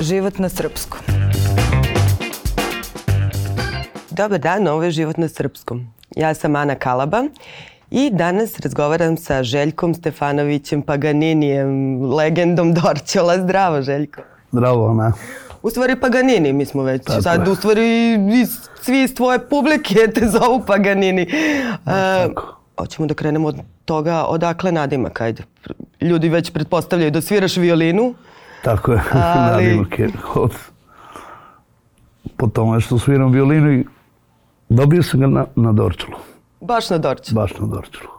Život na srpskom. Dobar dan, ovo je Život na srpskom. Ja sam Ana Kalaba i danas razgovaram sa Željkom Stefanovićem Paganinijem, legendom Dorćola. Zdravo, Željko. Zdravo, Ana. U stvari Paganini, mi smo već. Tako Sad, je. u stvari, iz- svi iz tvoje publike te zovu Paganini. E, tako. hoćemo da krenemo od toga odakle nadimak, ajde. Ljudi već pretpostavljaju da sviraš violinu. Tako je, Ali- nadimak je od... Po tome što sviram violinu i dobio sam ga na, na Dorčulu, Baš na Dorću. baš na Dorčulu.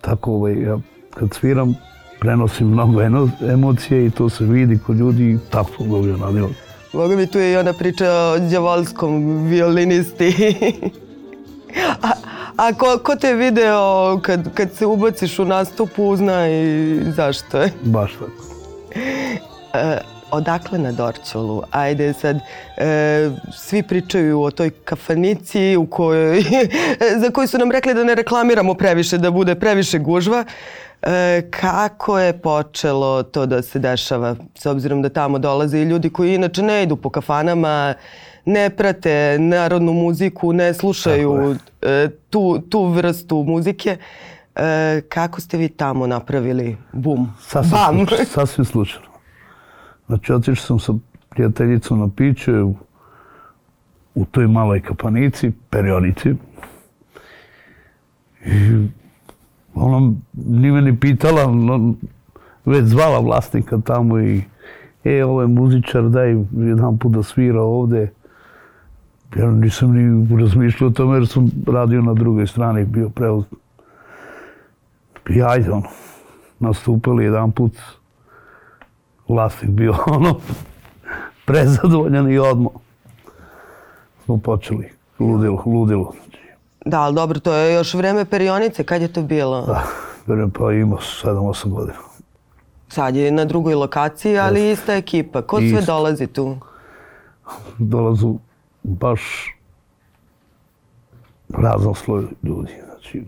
Tako, ovaj, ja kad sviram, prenosim mnogo eno, emocije i to se vidi kod ljudi i tako sam dobio nadimak. Boga mi tu je i ona priča o djavolskom violinisti. a a ko, ko te video kad, kad se ubaciš u nastupu, zna i zašto je. Baš tako. E, odakle na Dorćolu? Ajde sad, e, svi pričaju o toj kafanici u kojoj, za koju su nam rekli da ne reklamiramo previše, da bude previše gužva. E, kako je počelo to da se dešava, s obzirom da tamo dolaze i ljudi koji inače ne idu po kafanama, ne prate narodnu muziku, ne slušaju e, tu, tu vrstu muzike. E, kako ste vi tamo napravili bum? Sasvim, Bam! slučajno, sasvim slučajno. Znači, otišao sam sa prijateljicom na piće u, u toj maloj kapanici, perionici. I ona ni me ni pitala, no, već zvala vlasnika tamo i e, ovo je muzičar, daj jedan put da svira ovde. Ja nisam ni razmišljao o tome jer sam radio na drugoj strani, bio preuz... I ono, nastupili jedan put vlasnik bio ono prezadovoljan i odmah smo počeli ludilo, ludilo. Da, ali dobro, to je još vreme perionice. Kad je to bilo? Da, verujem pa ima 7-8 godina. Sad je na drugoj lokaciji, ali ista ekipa. Ko sve Isto. dolazi tu? Dolazu baš razan sloj ljudi. Znači,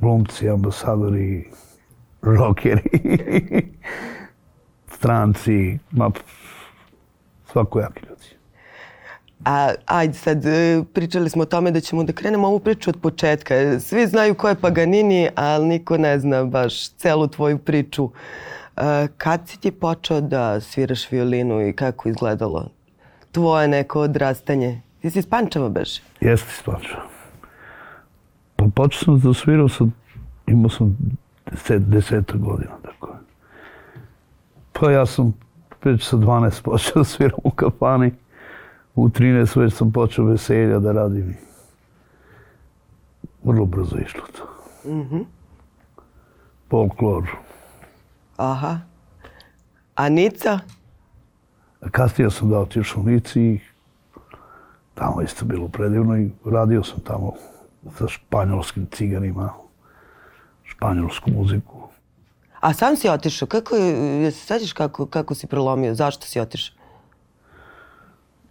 glumci, ambasadori, rokeri, stranci, ma, svakojaki ljudi. A, ajde sad, e, pričali smo o tome da ćemo da krenemo ovu priču od početka. Svi znaju ko je Paganini, ali niko ne zna baš celu tvoju priču. E, kad si ti počeo da sviraš violinu i kako izgledalo tvoje neko odrastanje? Ti si iz Pančeva beže? Jeste stvarno. Pa počeo sam da svirao sa, imao sam deset, deseta godina, tako. Pa ja sam već sa 12 počeo da sviram u kafani. U 13 već sam počeo veselja da radim. Vrlo brzo išlo to. Folklor. Aha. A Nica? Kasnije sam da otišao u Nici i tamo isto bilo predivno i radio sam tamo sa španjolskim ciganima, španjolsku muziku. A sam si otišao. Kako je, se sećaš kako, kako si prelomio? Zašto si otišao?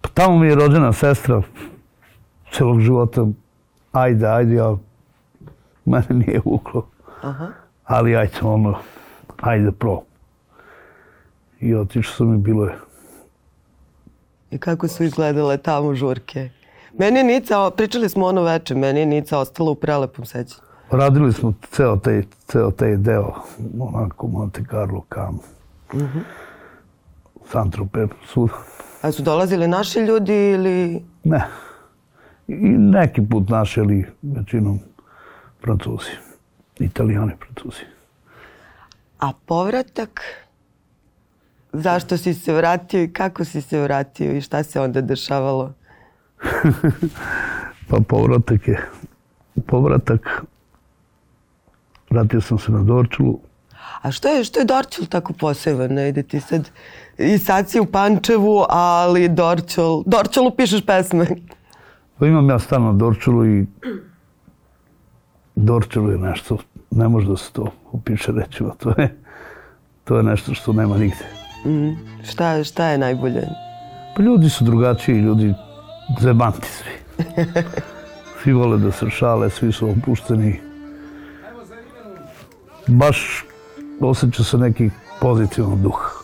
Pa tamo mi je rođena sestra celog života. Ajde, ajde, ja mene nije vuklo. Aha. Ali ajde, ono, ajde pro. I otišao sam i bilo je I kako su izgledale tamo žurke? Meni je Nica, pričali smo ono veče, meni je Nica ostala u prelepom sećanju. Radili smo ceo taj, ceo taj deo, onako Monte Carlo, Cannes, Saint-Tropez, svuda. A su dolazili naši ljudi ili... Ne. I neki put naši, ali većinom Francuzi. Italijani, Francuzi. A povratak? Zašto si se vratio i kako si se vratio i šta se onda dešavalo? Pa povratak je, povratak, vratio sam se na Dorčulu, A što je, što je Dorčol tako poseban? Ne ide ti sad... I sad si u Pančevu, ali Dorčol... Dorčolu pišeš pesme. Pa imam ja stan na Dorčulu i Dorčulu je nešto, ne može da se to opiše rečima, to je, to je nešto što nema nigde. Mm. Šta, šta je najbolje? Pa ljudi su drugačiji, ljudi zebanti svi. Svi vole da se šale, svi su opušteni. Baš osjeća se neki pozitivan duh.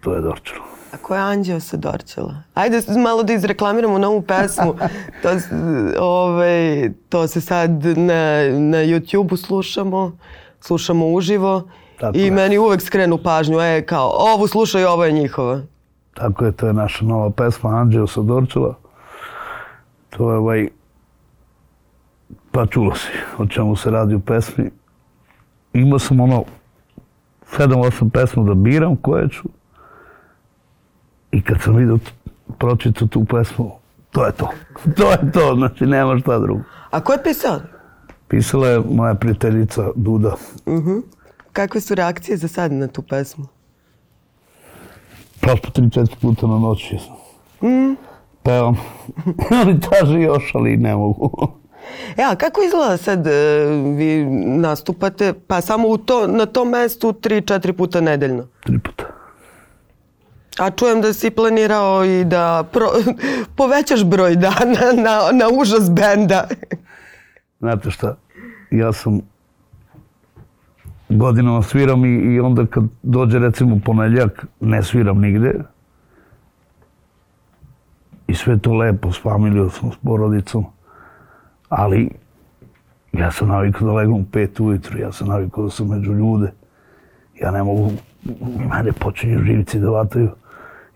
to je Dorčelo. A ko je Anđeo sa Dorčela? Ajde malo da izreklamiramo novu pesmu. To, ovaj, to se sad na, na YouTube-u slušamo. Slušamo uživo. Tako I je. meni uvek skrenu pažnju. E, kao, ovu slušaj, ovo je njihova. Tako je, to je naša nova pesma Anđeo sa Dorčela. To je ovaj... Pa čulo si o čemu se radi u pesmi. Imao sam ono 7-8 pesma da biram koje ću. I kad sam vidio, pročitao tu pesmu, to je to. To je to, znači nema šta drugo. A ko je pisao? Pisala je moja prijateljica Duda. Kakve su reakcije za sad na tu pesmu? Prošlo tri, četiri puta na noć jesam. Pevam. Oni traže još, ali ne mogu. E, a kako izgleda sad e, vi nastupate? Pa samo u to, na tom mestu tri, četiri puta nedeljno. Tri puta. A čujem da si planirao i da pro, povećaš broj dana na, na užas benda. Znate šta, ja sam godinama sviram i, i onda kad dođe recimo ponedjeljak ne sviram nigde. I sve to lepo, s familijom sam, s porodicom. Ali ja sam navikao da legam u pet ujutru, ja sam navikao da sam među ljude. Ja ne mogu, mene počinju živci da vataju.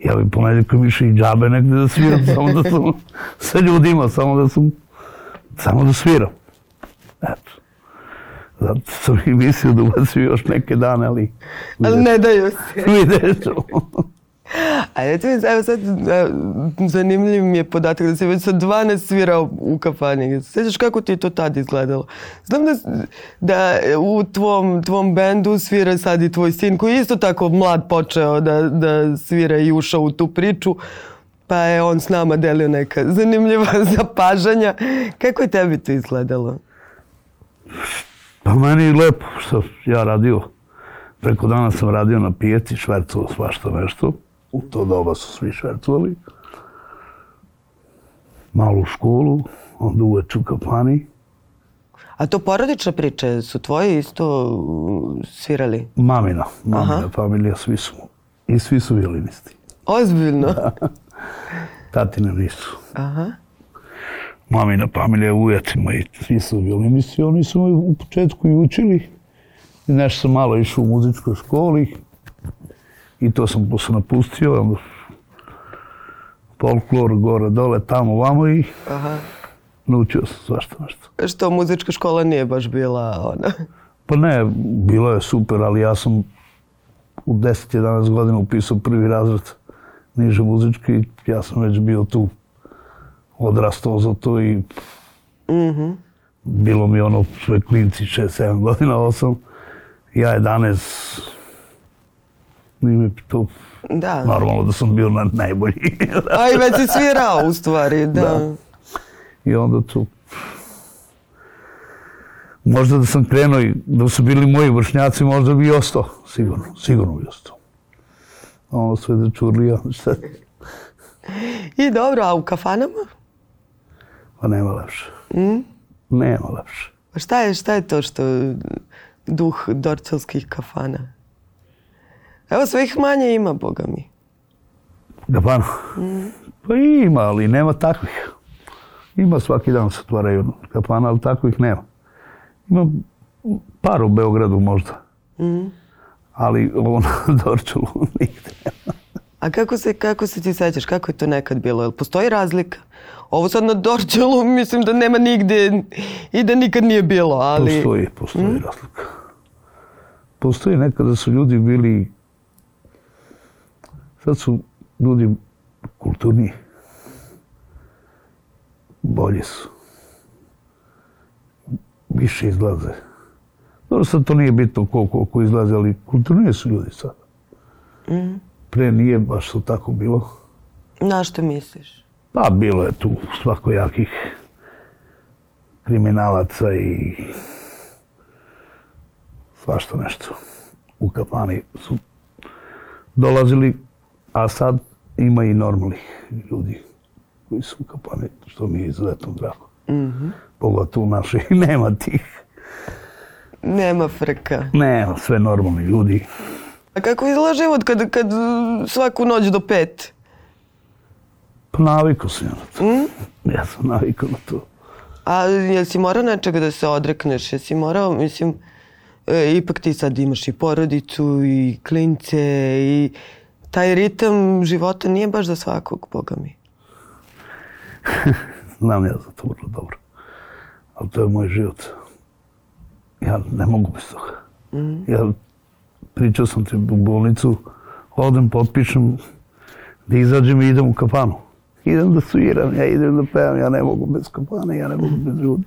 Ja bi ponedjeljkom išao i džabe negde da sviram, samo da sam sa ljudima, samo da sam, samo da sviram. Zato sam i mislio da ubacim još neke dane, ali... Ali ne daju se. Vidjet ćemo. A recimo, evo sad, e, zanimljiv mi je podatak da si već sa 12 svirao u kafani. Sjećaš kako ti je to tad izgledalo? Znam da, da u tvom, tvom bendu svira sad i tvoj sin koji je isto tako mlad počeo da, da svira i ušao u tu priču. Pa je on s nama delio neka zanimljiva zapažanja. Kako je tebi to izgledalo? Pa meni lepo što ja radio. Preko dana sam radio na pijeti, švercovao svašta nešto. U to doba su svi švercovali. Malo u školu, onda uveč u kafani. A to porodična priča, su tvoji isto svirali? Mamina, mamina Aha. familija, svi su. I svi su violinisti. Ozbiljno? Tatine nisu. Aha. Mamina familija, ujaci moji, svi su violinisti, oni su me u početku i učili. I nešto sam malo išao u muzičkoj školi i to sam posle napustio. Folklor, gore, dole, tamo, vamo i Aha. naučio sam svašta nešto. Što muzička škola nije baš bila ona. Pa ne, bilo je super, ali ja sam u 10-11 godina upisao prvi razred niže muzički i ja sam već bio tu odrastao za to i bilo mi ono sve klinci 6-7 godina, 8, ja 11, nije mi to Da. normalno da sam bio na najbolji. A i već si svirao u stvari, da. Da. I onda tu... Možda da sam krenuo i da su bili moji vršnjaci, možda bi i ostao. Sigurno, sigurno bi ostao. A ono sve da čurlija, šta? I dobro, a u kafanama? Pa nema lepše. Nema lepše. Pa šta je, šta je to što duh dorcelskih kafana? Evo sve ih manje ima, boga mi. Gafana? Pa ima, ali nema takvih. Ima svaki dan se otvaraju kafana, ali takvih nema. Ima par u Beogradu možda. Ali ovo na Dorčulu nigde. A kako se, kako se ti sećaš, kako je to nekad bilo? Jel postoji razlika? Ovo sad na Dorčelu mislim da nema nigde i da nikad nije bilo, ali... Postoji, postoji razlika. Postoji nekada su ljudi bili, sad su ljudi kulturniji. Bolji su. Više izlaze. Dobro, sad to nije bitno koliko, koliko izlaze, ali kulturnije su ljudi sad. Pre nije baš to tako bilo. Na što misliš? Pa bilo je tu svakojakih kriminalaca i svašta nešto. U kafani su dolazili, a sad ima i normalnih ljudi koji su u kafani, što mi je izuzetno drago. Pogotovo u našoj nema tih. Nema frka. Nema, sve normalni ljudi. A kako izgleda život kad, kad svaku noć do pet? Pa navikao sam ja na to. Ja sam navikao na to. A jel si morao nečega da se odrekneš? Jesi morao, mislim, e, ipak ti sad imaš i porodicu i klince i taj ritam života nije baš za svakog, boga mi. Znam ja za to vrlo dobro. Ali to je moj život. Ja ne mogu bez toga. Ja pričao sam ti u bolnicu, odem, potpišem, da izađem i idem u kafanu. Idem da sviram, ja idem da pevam, ja ne mogu bez kafane, ja ne mogu bez ljudi.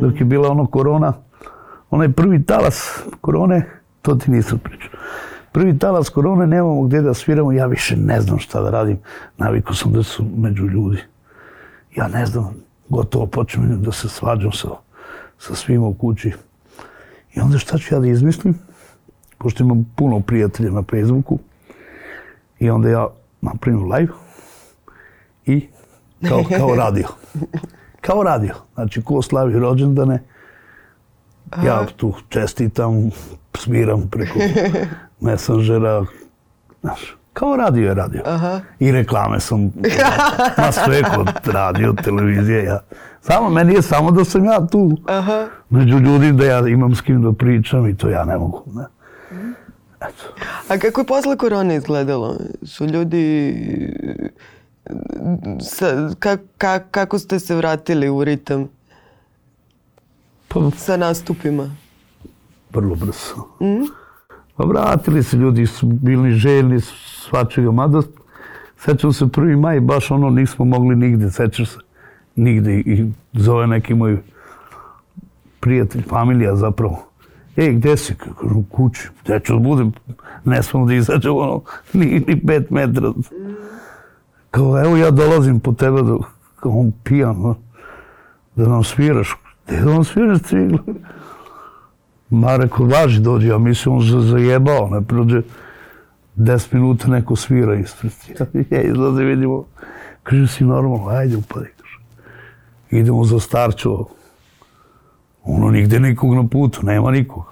Dok je bila ono korona, onaj prvi talas korone, to ti nisam pričao. Prvi talas korone, nemamo gdje da sviramo, ja više ne znam šta da radim. Navikao sam da su među ljudi. Ja ne znam, gotovo počnem da se svađam sa, sa svima u kući. I onda šta ću ja da izmislim? Pošto imam puno prijatelja na Facebooku. I onda ja napravim live i kao, kao radio. Kao radio. Znači, ko slavi rođendane, ja tu čestitam, sviram preko messengera. Znaš, kao radio je radio. I reklame sam, ma sve kod radio, televizije. Ja. Samo, meni je samo da sam ja tu među ljudi, da ja imam s kim da pričam i to ja ne mogu. Ne? Eto. A kako je posle korone izgledalo? Su ljudi... Sa, ka, ka, kako ste se vratili u ritam Pa, sa nastupima? vrlo brzo. Pa vratili se ljudi, su bili željni svačega, mada sećam se prvi maj, baš ono nismo mogli nigde, sećaš se, nigde i zove neki moj prijatelj, familija zapravo. Ej, gde si? Kažem, kući. Gde ću da budem? Ne smemo da izađemo ono, ni, ni pet metra. Kao, evo ja dolazim po tebe da, kao on pijan, da nam sviraš. Gde da nam sviraš ciglu? Ma rekao, važi dođe, ja mislim on se zajebao, ne prođe 10 minuta neko svira ispred. Ja izlaze, vidimo, kaže si normalno, ajde upadi, kaže. Idemo za starčo, ono nigde nikog na putu, nema nikog.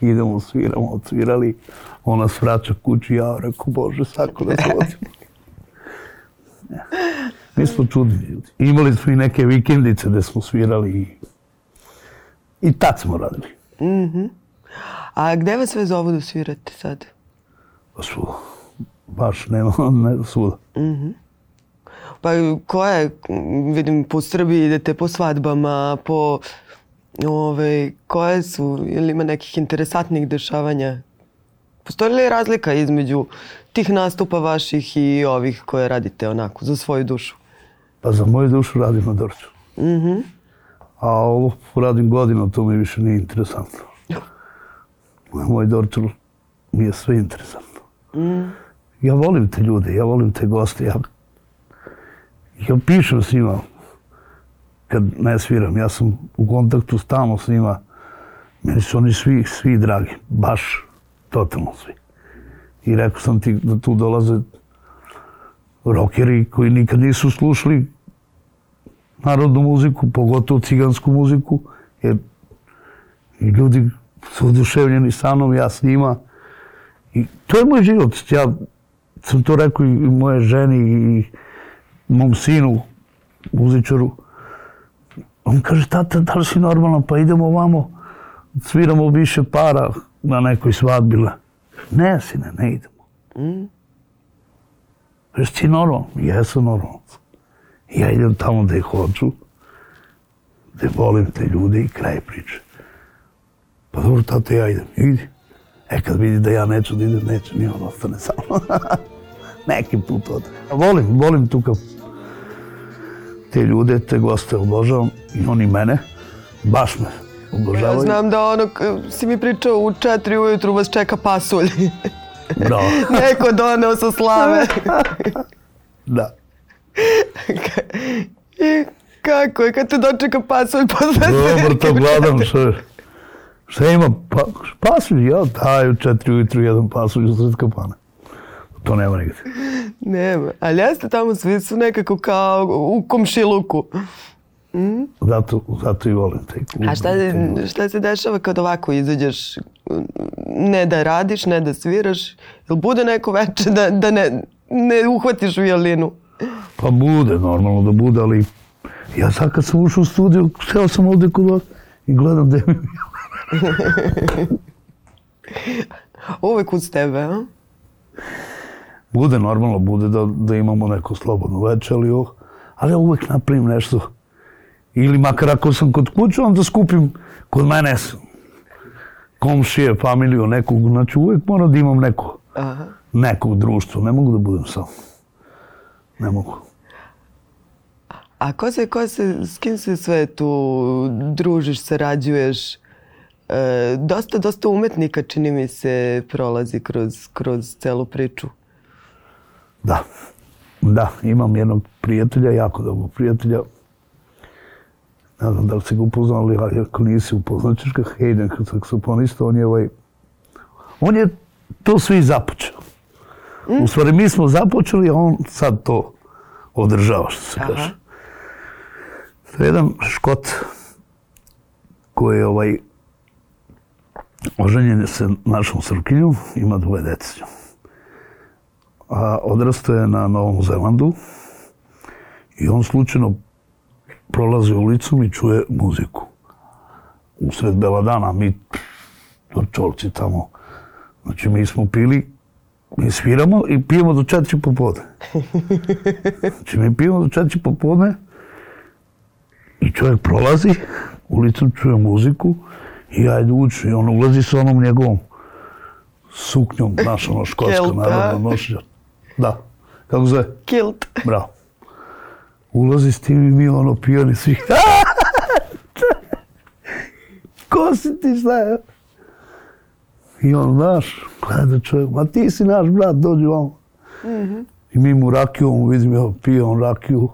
Idemo, sviramo, odsvirali, ona nas vraća kući, ja rekao, Bože, sako da se vozimo. Mi smo čudni ljudi. Imali smo i neke vikendice gde smo svirali i, i tad smo radili. A gde vas sve zovu da svirate sad? Pa svuda. Baš nema, ne svuda. Pa koje, vidim, po Srbiji idete po svadbama, po... Ove, koje su, ili ima nekih interesantnih dešavanja? Postoji li razlika između tih nastupa vaših i ovih koje radite onako, za svoju dušu? Pa za moju dušu radim na Dorču. A ovo radim godinu, to mi više nije interesantno. Na moj Dorču mi je sve interesantno. Ja volim te ljude, ja volim te goste, ja, ja pišem s njima kad ne sviram, ja sam u kontaktu stalno s njima. Meni su oni svi, svi dragi, baš totalno svi. I rekao sam ti da tu dolaze rokeri koji nikad nisu slušali narodnu muziku, pogotovo cigansku muziku, jer i ljudi su oduševljeni sa mnom, ja s njima. I to je moj život. Ja sam to rekao i moje ženi i mom sinu, muzičaru. On kaže, tata, da li si normalno? Pa idemo ovamo, sviramo više para na nekoj svadbi. Ne, sine, ne idemo. Jesi ti normalno? Jesam normalno. Ja idem tamo gde hoću, gde volim te ljude i kraj priče. Pa dobro, tata, ja idem. Idi. E, kad vidi da ja neću da idem, neće, ni on ostane samo. Neki put ode. A volim, volim tu kao te ljude, te goste obožavam i oni mene. Baš me Ja obožavaju. znam da ono, si mi pričao u četiri ujutru vas čeka pasulj. Bravo. Neko doneo sa slave. Da. I kako je kad te dočeka pasulj posle Dobro, to gledam sve. Šta ima? Pa, pasulj, ja daju četiri ujutru jedan pasulj u sred kapane. To nema nigde. Nema, ali jeste tamo svi su nekako kao u komšiluku. Zato, zato i volim taj klub. A šta, šta se dešava kad ovako izađeš ne da radiš, ne da sviraš? Jel bude neko veče da, da ne, ne uhvatiš violinu? Pa bude, normalno da bude, ali ja sad kad sam ušao u studiju, seo sam ovde kod vas i gledam gde mi Uvek uz tebe, a? Bude, normalno, bude da, da imamo neko slobodno veče, ali, oh, ali ja uvek napravim nešto. Ili makar ako sam kod kuće, onda skupim kod mene komšije, familiju, nekog, znači uvek moram da imam neko, Aha. neko društvo, ne mogu da budem sam. Ne mogu. A ko se, ko se, s kim se sve tu družiš, sarađuješ? E, dosta, dosta umetnika, čini mi se, prolazi kroz, kroz celu priču. Da. Da, imam jednog prijatelja, jako dobrog prijatelja. Ne znam da li si ga upoznali, ali ako nisi upoznat ćeš ga, Hayden, saksofonista, on je ovaj... On je to svi započeo. U stvari, mi smo započeli, a on sad to održava, što se Aha. kaže. To je jedan škot koji je ovaj oženjen je sa našom Srkinjom, ima dvoje dece. A odrastao je na Novom Zelandu i on slučajno prolazi ulicom i čuje muziku. Usred bela dana, mi čolci tamo, znači mi smo pili, mi sviramo i pijemo do četiri popodne. Znači mi pijemo do četiri popodne i čovjek prolazi, ulicom čuje muziku i ajde uči i on ulazi sa onom njegovom suknjom, naša ono škotska Kelta. narodna nošnja. Da, kako zove? Kilt. Bravo. Ulazi s tim i mi ono pijani svi. Ko si ti šta je? I on, znaš, gleda čovjek, ma ti si naš brat, dođi vam. I mi mu rakiju, vidim, evo, pije on rakiju.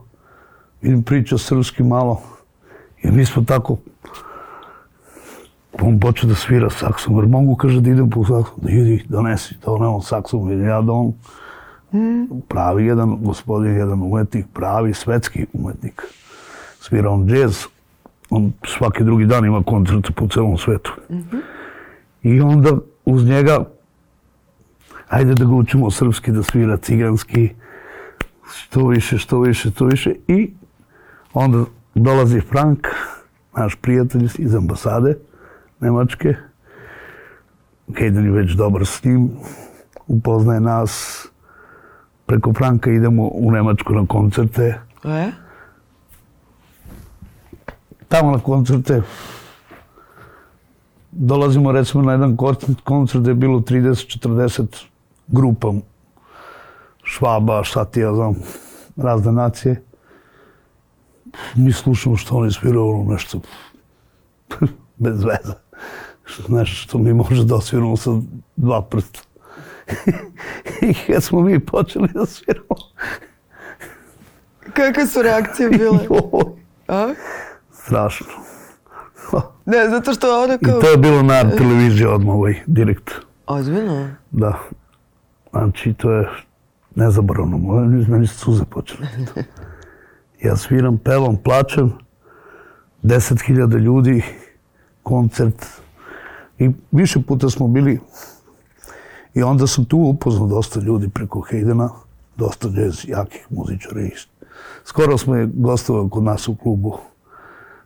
Vidim, priča srpski malo. I mi smo tako, on počeo da svira saksom, jer mogu kaže da idem po saksom, da idi, donesi, da on saksom, vidim ja da on pravi jedan gospodin, jedan umetnik, pravi svetski umetnik. Svira on džez, on svaki drugi dan ima koncerte po celom svetu. I onda uz njega, ajde da ga učimo srpski, da svira ciganski, što više, što više, što više. I onda dolazi Frank, naš prijatelj iz ambasade Nemačke. Kejden je već dobar s njim, upoznaje nas, preko Franka idemo u Nemačku na koncerte. E? Tamo na koncerte dolazimo recimo na jedan koncert, koncert gde je bilo 30-40 grupa švaba, šta ti ja znam, razne nacije. Mi slušamo što oni sviraju ono nešto bez veze. Nešto što mi može da osviramo sa dva prsta. I kad smo mi počeli da sviramo, Kakve su reakcije bile? A? strašno. Ne, zato što ono I kao... to je bilo na televiziji odmah ovaj direkt. Ozbiljno? Da. Znači, to je nezaboravno. Meni su suze počele. Ja sviram, pevam, plačem. 10.000 ljudi, koncert. I više puta smo bili i onda sam tu upoznao dosta ljudi preko Hejdena, dosta džez, jakih muzičara. I skoro smo je gostovao kod nas u klubu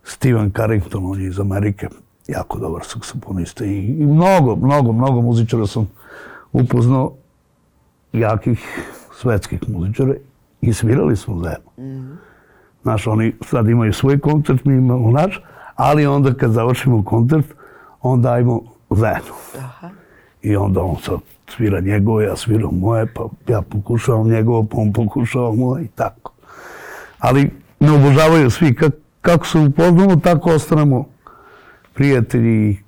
Steven Carrington, on je iz Amerike, jako dobar saksofonista i, i mnogo, mnogo, mnogo muzičara sam upoznao, jakih svetskih muzičara i svirali smo zajedno. Znaš, oni sad imaju svoj koncert, mi imamo naš, ali onda kad završimo koncert, onda ajmo zajedno. Aha. I onda on sad svira njegovo, ja sviram moje, pa ja pokušavam njegovo, pa on pokušava moje i tako. Ali ne obožavaju svi. Ka- kako se upoznamo, tako ostanemo prijatelji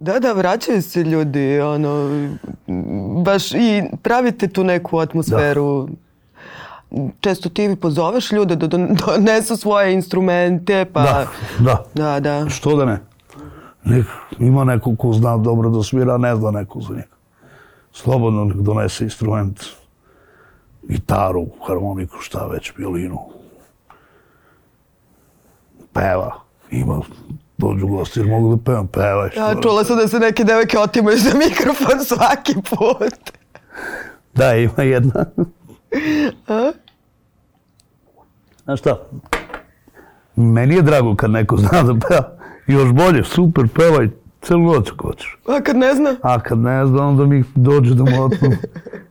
Da, da, vraćaju se ljudi, ono, baš i pravite tu neku atmosferu. Često ti pozoveš ljude da don- donesu svoje instrumente, pa... Da, da. Da, da. Što da ne? Nek, ima neko ko zna dobro da svira, a ne zna neko za njega. Slobodno nek donese instrument, gitaru, harmoniku, šta već, violinu. Peva. Ima dođu gosti jer mogu da pevam, pevaj. Ja čula sam da se neke devojke otimaju za mikrofon svaki put. Da, ima jedna. Znaš šta? Meni je drago kad neko zna da peva. Još bolje, super, pevaj celu noć ako hoćeš. A kad ne zna? A kad ne zna, onda mi dođe da mu otmu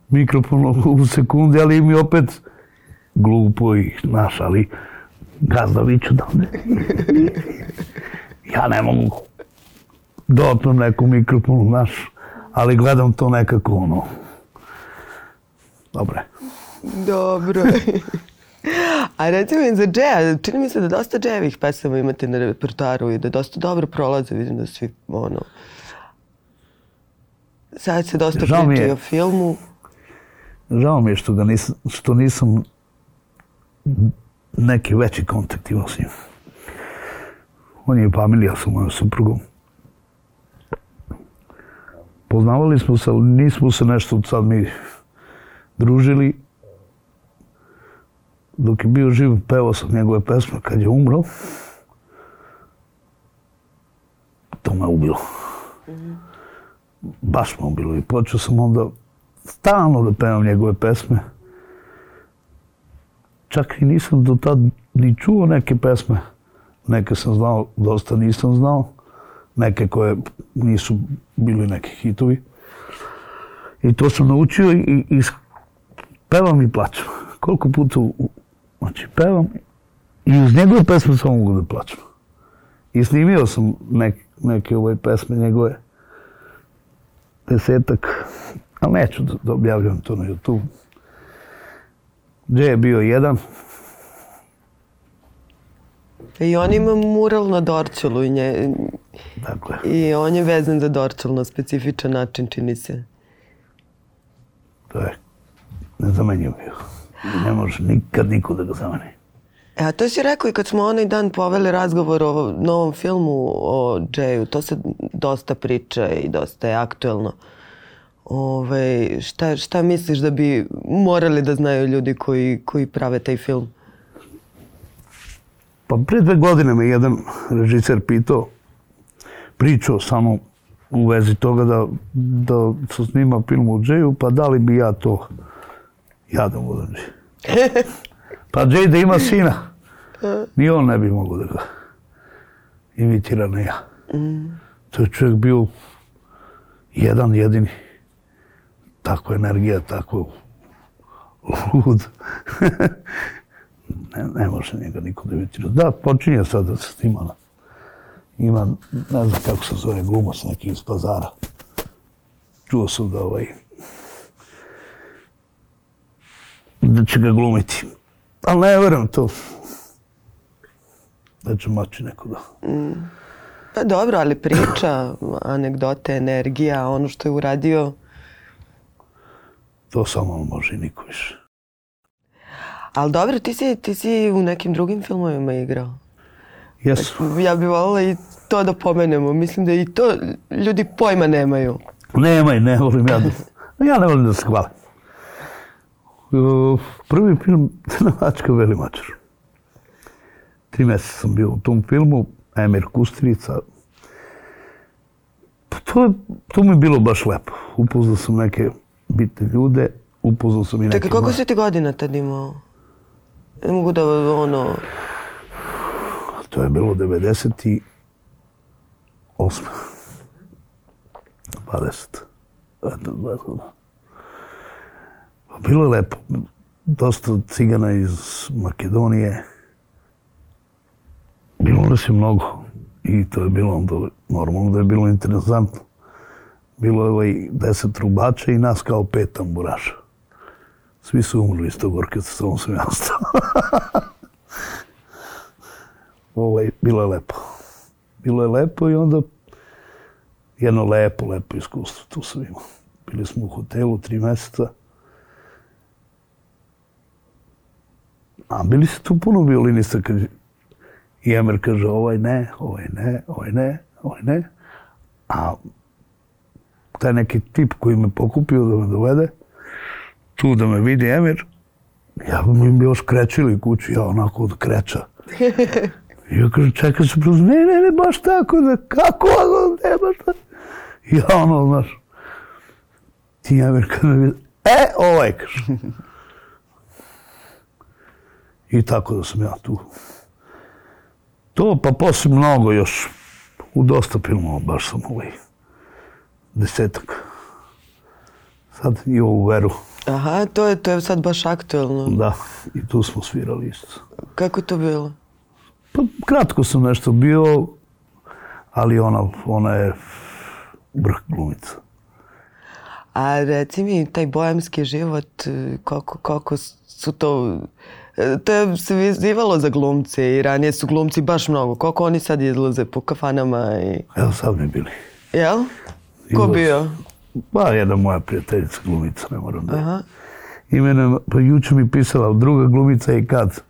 mikrofon u sekundi, ali mi opet glupo i znaš, ali gazda viću da ne. Ja ne mogu da otmem neku mikrofon, znaš, ali gledam to nekako ono. Dobre. Dobro. A recimo i za džeja, čini mi se da dosta džejevih pesama imate na repertoaru i da dosta dobro prolaze, vidim da svi, ono... Sad se dosta Žao mi priča o filmu. Žao mi je što, ga nisam, što nisam neki veći kontakt imao s njim. On je familija sa mojom suprugom. Poznavali smo se, ali nismo se nešto sad mi družili. Dok je bio živ, pevao sam njegove pesme. Kad je umro, to me ubilo. Baš me ubilo. I počeo sam onda stalno da pevam njegove pesme. Čak i nisam do tad ni čuo neke pesme. Neke sam znao, dosta nisam znao. Neke koje nisu bili neki hitovi. I to sam naučio i, i pevam i plaćam. Koliko puta, u- znači pevam i uz njegove pesme samo mogu da plaćam. I snimio sam nek, neke ove pesme njegove desetak, ali neću da, da objavljam to na YouTube. Gdje je bio jedan, I on ima mural na Dorčulu i, nje, dakle, i on je vezan za Dorčul na specifičan način, čini se. to je nezamenjiv bio. Ne može nikad niko da ga zameni. E, to si rekao i kad smo onaj dan poveli razgovor o novom filmu o Jayu, to se dosta priča i dosta je aktuelno. Ove, šta, šta misliš da bi morali da znaju ljudi koji, koji prave taj film? Pa pre dve godine me jedan režiser pitao, pričao samo u vezi toga da, da se snima film o Jayu, pa da li bi ja to, ja da budem Jay. Pa Jay da ima sina, ni on ne bi mogao da ga imitira, ne ja. To je čovjek bio jedan jedini. Tako energija, tako lud. ne, ne može njega niko da imitira. Da, počinje sad da se snima. Ima, ne znam kako se zove, glumac neki iz pazara. Čuo sam da ovaj, da će ga glumiti. Ali ne verujem to. Da će mači neko da... Pa dobro, ali priča, anegdote, energija, ono što je uradio. To samo on može i niko više. Ali dobro, ti si, ti si u nekim drugim filmovima igrao. Jesu. Ja bih voljela i to da pomenemo. Mislim da i to ljudi pojma nemaju. Nemaj, ne volim ja da... Ja ne volim da se hvalim. Prvi film, Crnovačka Veli Mačar. Tri mjeseca sam bio u tom filmu, Emir Kusturica. Pa to, je- to mi je bilo baš lepo. Upoznao sam neke bitne ljude, upoznao sam i neke... Čekaj, koliko si ti godina tad imao? Ne mogu da, ono... To je bilo 98. 20. Eto, 20 godina. Bilo je lepo. Dosta cigana iz Makedonije. Bilo nas je mnogo. I to je bilo onda normalno da je bilo interesantno. Bilo je ovaj deset trubača i nas kao pet tamburaša. Svi su umrli iz tog orkestra, samo sam ja ostao. ovaj, bilo je lepo. Bilo je lepo i onda jedno lepo, lepo iskustvo tu sam imao. Bili smo u hotelu tri mjeseca. A bili su tu puno violinista kad i Emer kaže ovaj ne, ovaj ne, ovaj ne, ovaj ne. A taj neki tip koji me pokupio da me dovede, tu da me vidi Emir, ja bi mi još krećili kuću, ja onako od kreča. I ja kažem, čekaj se prosto, ne, ne, ne, baš tako, da, kako, ono, ne, baš tako. Ja ono, znaš, ti Amerika me vidi, e, ovaj, kaže. I tako da sam ja tu. To, pa posle mnogo još, u dosta filmova baš sam ovaj, desetak. Sad i ovu veru, Aha, to je, to je sad baš aktuelno. da, i tu smo svirali isto. Kako je to bilo? Pa kratko sam nešto bio, ali ona, ona je vrh glumica. A reci mi, taj bojemski život, e, koliko, koliko su to... e, To se vezivalo za glumce i ranije su glumci baš mnogo. Koliko oni sad izlaze po kafanama i... Evo sad mi bili. Jel? Ko Izlaze. bio? Pa jedna moja prijateljica glumica, ne moram da. Aha. I mene, pa juče mi pisala druga glumica i kad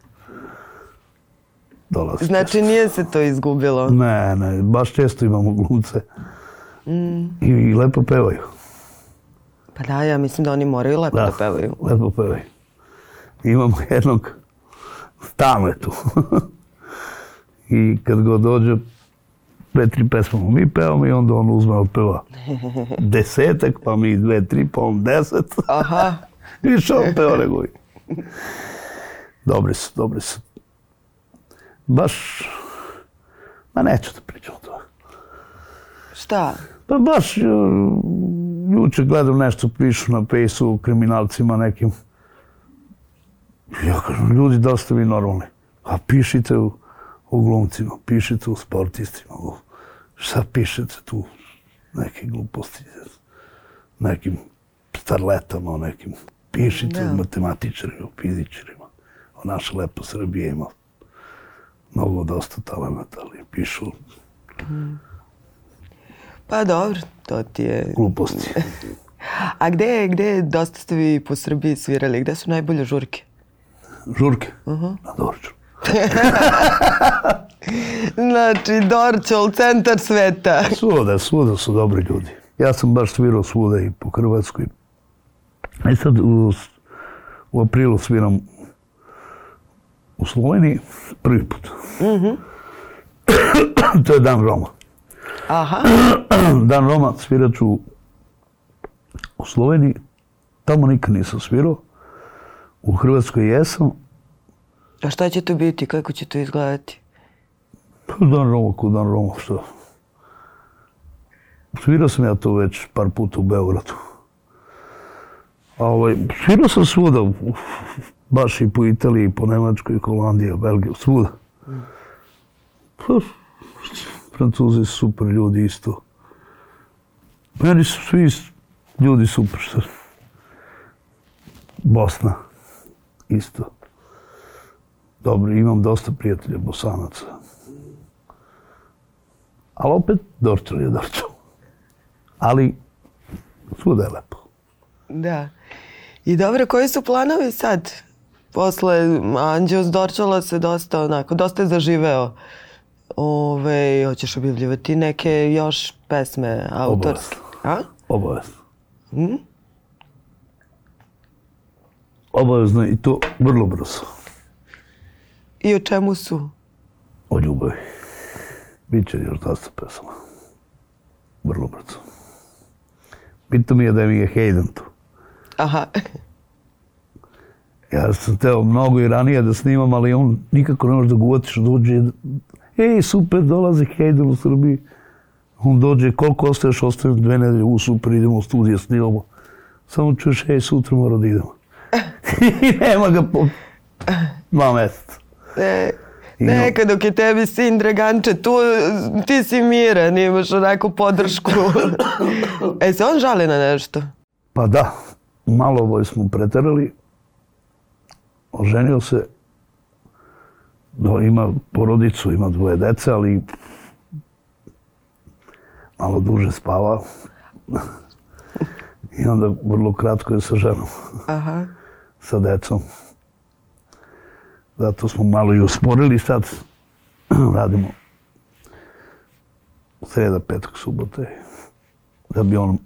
dolazi. Znači nije se to izgubilo. Ne, ne, baš često imamo glumce. Mm. I lepo pevaju. Pa da, ja mislim da oni moraju lepo da, pevaju. Lepo pevaju. Imamo jednog stalno je tu. I kad god dođe, dve, tri pesme mi pevamo i onda on uzme opeva desetak, pa mi dve, tri, pa on deset. Aha. Više on peva nego. Dobri su, dobri su. Baš, ma neću da pričam o tome. Šta? Pa baš, juče gledam nešto pišu na fejsu o kriminalcima nekim. Ja kažem, ljudi, da ste vi normalni? A pišite u, o glumcima, pišite u sportistima, u, šta pišete tu? Neke gluposti, nekim starletama, nekim. Pišite Da. o matematičarima, o fizičarima. O naša lepa Srbija ima mnogo dosta talenata, ali pišu Pa dobro, to ti je... gluposti. A gde, gde dosta ste vi po Srbiji svirali? Gde su najbolje žurke? Žurke na Dorču. Znači, Dorčol, centar sveta. Svuda, svuda su dobri ljudi. Ja sam baš svirao svuda i po Hrvatskoj. I sad u, u aprilu sviram u Sloveniji prvi put. to je Dan Roma. Aha, Dan Roma svirat ću u Sloveniji. Tamo nikad nisam svirao. U Hrvatskoj jesam. a šta će to biti? Kako će to izgledati? Pa Dan Roma ko Dan Roma, što? Svirao sam ja to već par puta u Beogradu. A ovaj, svirao sam svuda, u- baš i po Italiji, i po Nemačkoj, Holandiji, Belgiji, svuda. Pa, Francuzi su super ljudi isto. Meni su svi ljudi super. Što... Bosna, isto. Dobro, imam dosta prijatelja bosanaca. Ali opet Dorčel je Dorčel. Ali svuda je lepo. Da. I dobro, koji su planovi sad? Posle Anđeos Dorčola se dosta onako, dosta je zaživeo. Ove, hoćeš objavljivati neke još pesme autorske? A? Obavezno. Mm? Obavezno i to vrlo brzo. I o čemu su? O ljubavi. Biće još dosta pesama. Vrlo brzo. Bitno mi je da mi je Hayden tu. Aha. Ja sam teo mnogo i ranije da snimam, ali on nikako ne može da ga uvatiš, dođe, ej, super, dolazi Hayden u Srbiji. On dođe, koliko ostaješ, ostajem dve nedelje, u super, idemo u studije, snimamo. Samo čuješ, ej, sutra mora da idemo. I nema ga po dva meseca. E, I neka dok je tebi sin Draganče tu, ti si miran, imaš onako podršku. e, se on žali na nešto? Pa da, malo ovaj smo preterali. Oženio se, do, ima porodicu, ima dvoje dece, ali malo duže spava. I onda vrlo kratko je sa ženom, Aha. Sa decom. Zato smo malo i usporili sad. Radimo sreda, petak, subote. Da bi on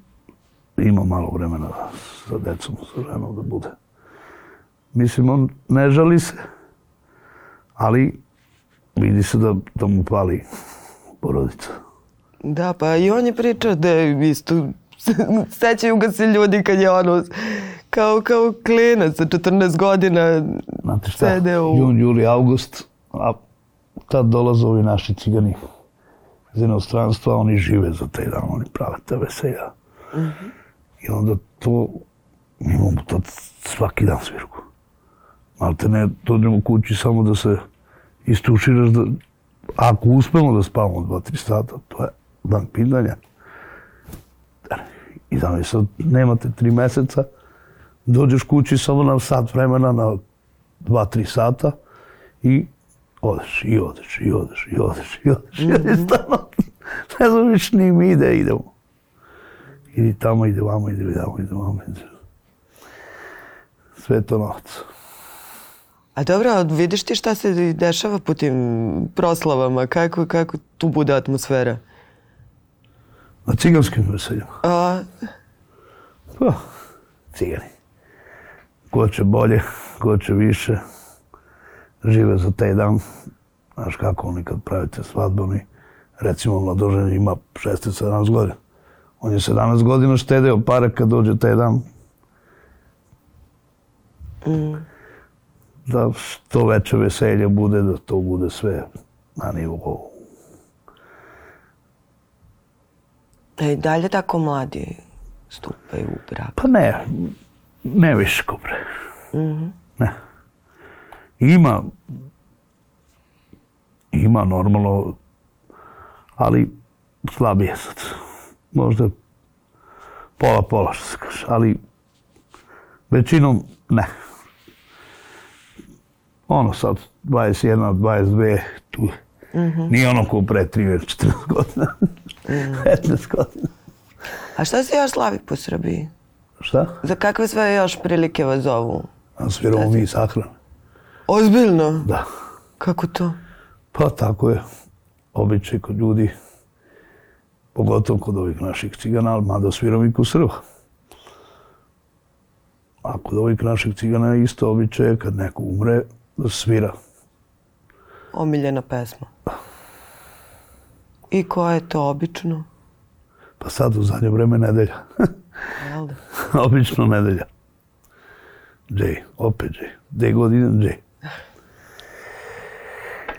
imao malo vremena sa decom, sa ženom da bude. Mislim, on ne žali se, ali vidi se da, da mu pali porodica. Da, pa i on je pričao da je isto, sećaju ga se ljudi kad je ono, kao, kao klinac sa 14 godina Znate šta, sedeo u... jun, juli, august, a tad dolaze ovi naši cigani iz inostranstva, oni žive za taj dan, oni prave te veselja. I onda to, mi imamo tad svaki dan svirku. Malte ne, dođemo kući samo da se istuširaš, da, ako uspemo da spavamo dva, tri sata, to je dan pitanja. I mi sad nemate tri meseca, dođeš kući samo na sat vremena, na dva, tri sata i odeš, i odeš, i odeš, i odeš, i odeš. Mm -hmm. Stano, ne znam više ni mi ide, idemo. Idi tamo, ide vamo, ide vamo, ide vamo. Ide. Sve to novac. A dobro, vidiš ti šta se dešava po tim proslavama? Kako, kako tu bude atmosfera? Na ciganskim veseljama? A, Pa, cigani. Ko će bolje, ko će više, žive za taj dan. Znaš kako oni kad pravite svadbu, oni, recimo mladožen ima 16-17 godina. On je 17 godina štedeo pare kad dođe taj dan. Da što veće veselje bude, da to bude sve na nivou. da i dalje tako mladi stupaju u brak. Pa ne, ne više ko pre. Ne. Ima, ima normalno, ali slabije sad. Možda pola pola što se kaže, ali većinom ne. Ono sad, 21, 22, tu. Nije ono ko pre 13, 14 godina, 15 godina. A šta se još slavi po Srbiji? Šta? Za kakve sve još prilike vas zovu? A sviramo mi sahrane. Ozbiljno? Da. Kako to? Pa tako je. Običaj kod ljudi, pogotovo kod ovih naših cigana, ali mada sviram i kod Srba. A kod ovih naših cigana je isto običaj kad neko umre, da svira. Omiljena pesma. I koja je to obično? Pa sad u zadnje vreme nedelja. Da? Obično nedelja. Jay, opet Jay. Gde god idem, Jay.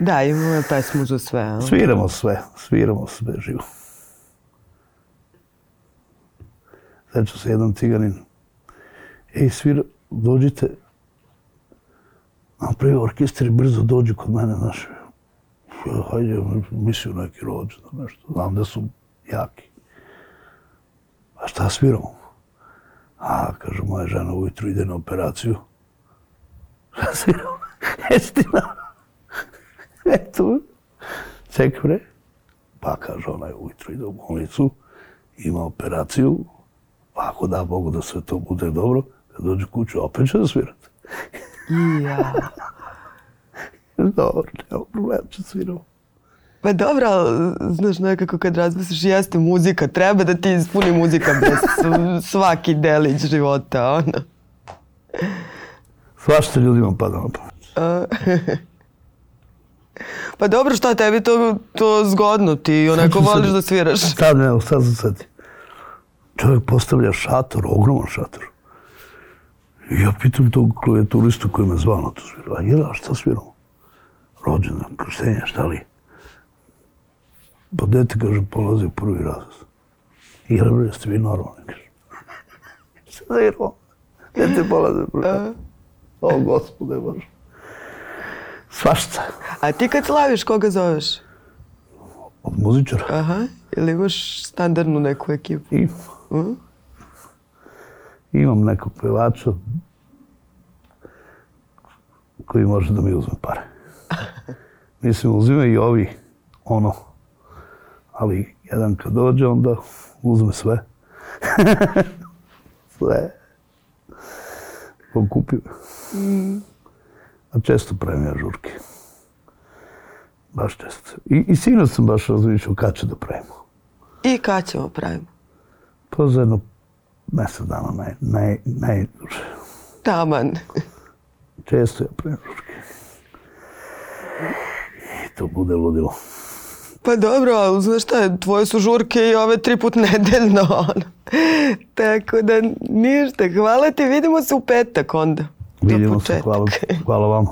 Da, imamo pesmu za sve. a? Sviramo sve, sviramo sve živo. Seća se jedan ciganin. Ej, svira, dođite, napravi orkestar i brzo dođu kod mene, znaš. Hajde, mislio neki rođendan, nešto. Znam da su jaki. A šta sviramo? A, kaže, moja žena ujutru ide na operaciju. Šta sviramo? Jesi ti na... Eto, čekaj bre. Pa kaže, ona je ujutru ide u bolnicu, ima operaciju, pa ako da Bogu da sve to bude dobro, kad dođe kuću, opet će da svirate. Ja. Dobro, nema problema, će sviramo. Pa dobro, znaš, nekako kad razmisliš, jeste muzika, treba da ti ispuni muzika bez svaki delić života, ono. Svašta ljudima pada na pamet. Pa dobro, šta tebi to, to zgodno, ti onako voliš da sviraš. Sad, evo, sad sam sad. Čovjek postavlja šator, ogroman šator. I ja pitam tog klavijaturistu koji me zvao na to svira. A jel, a šta sviramo? Rođendan, krštenje, šta li? Pa dete, kaže, polazi u prvi razred. Jel, bre, jeste vi normalni? Kaže. Šta sviramo? Dete polazi u prvi razred. O, gospode Bože. Svašta. A ti kad slaviš, koga zoveš? Od muzičara. Aha, ili imaš standardnu neku ekipu? I Mhm. imam nekog pevača koji može da mi uzme pare. Mislim, uzime i ovi, ono, ali jedan kad dođe, onda uzme sve. sve. Pokupi. A često pravim ja žurke. Baš često. I, i sinoć sam baš razmišljao kad ću da pravimo. I kad ćemo pravimo? Pa za jedno mjesec dana naj, naj, najduže. Taman. Često ja pravim žurke. to bude ludilo. Pa dobro, ali znaš šta, tvoje su žurke i ove tri put nedeljno. Ono. Tako da ništa, hvala ti, vidimo se u petak onda. Vidimo se, hvala, hvala vama.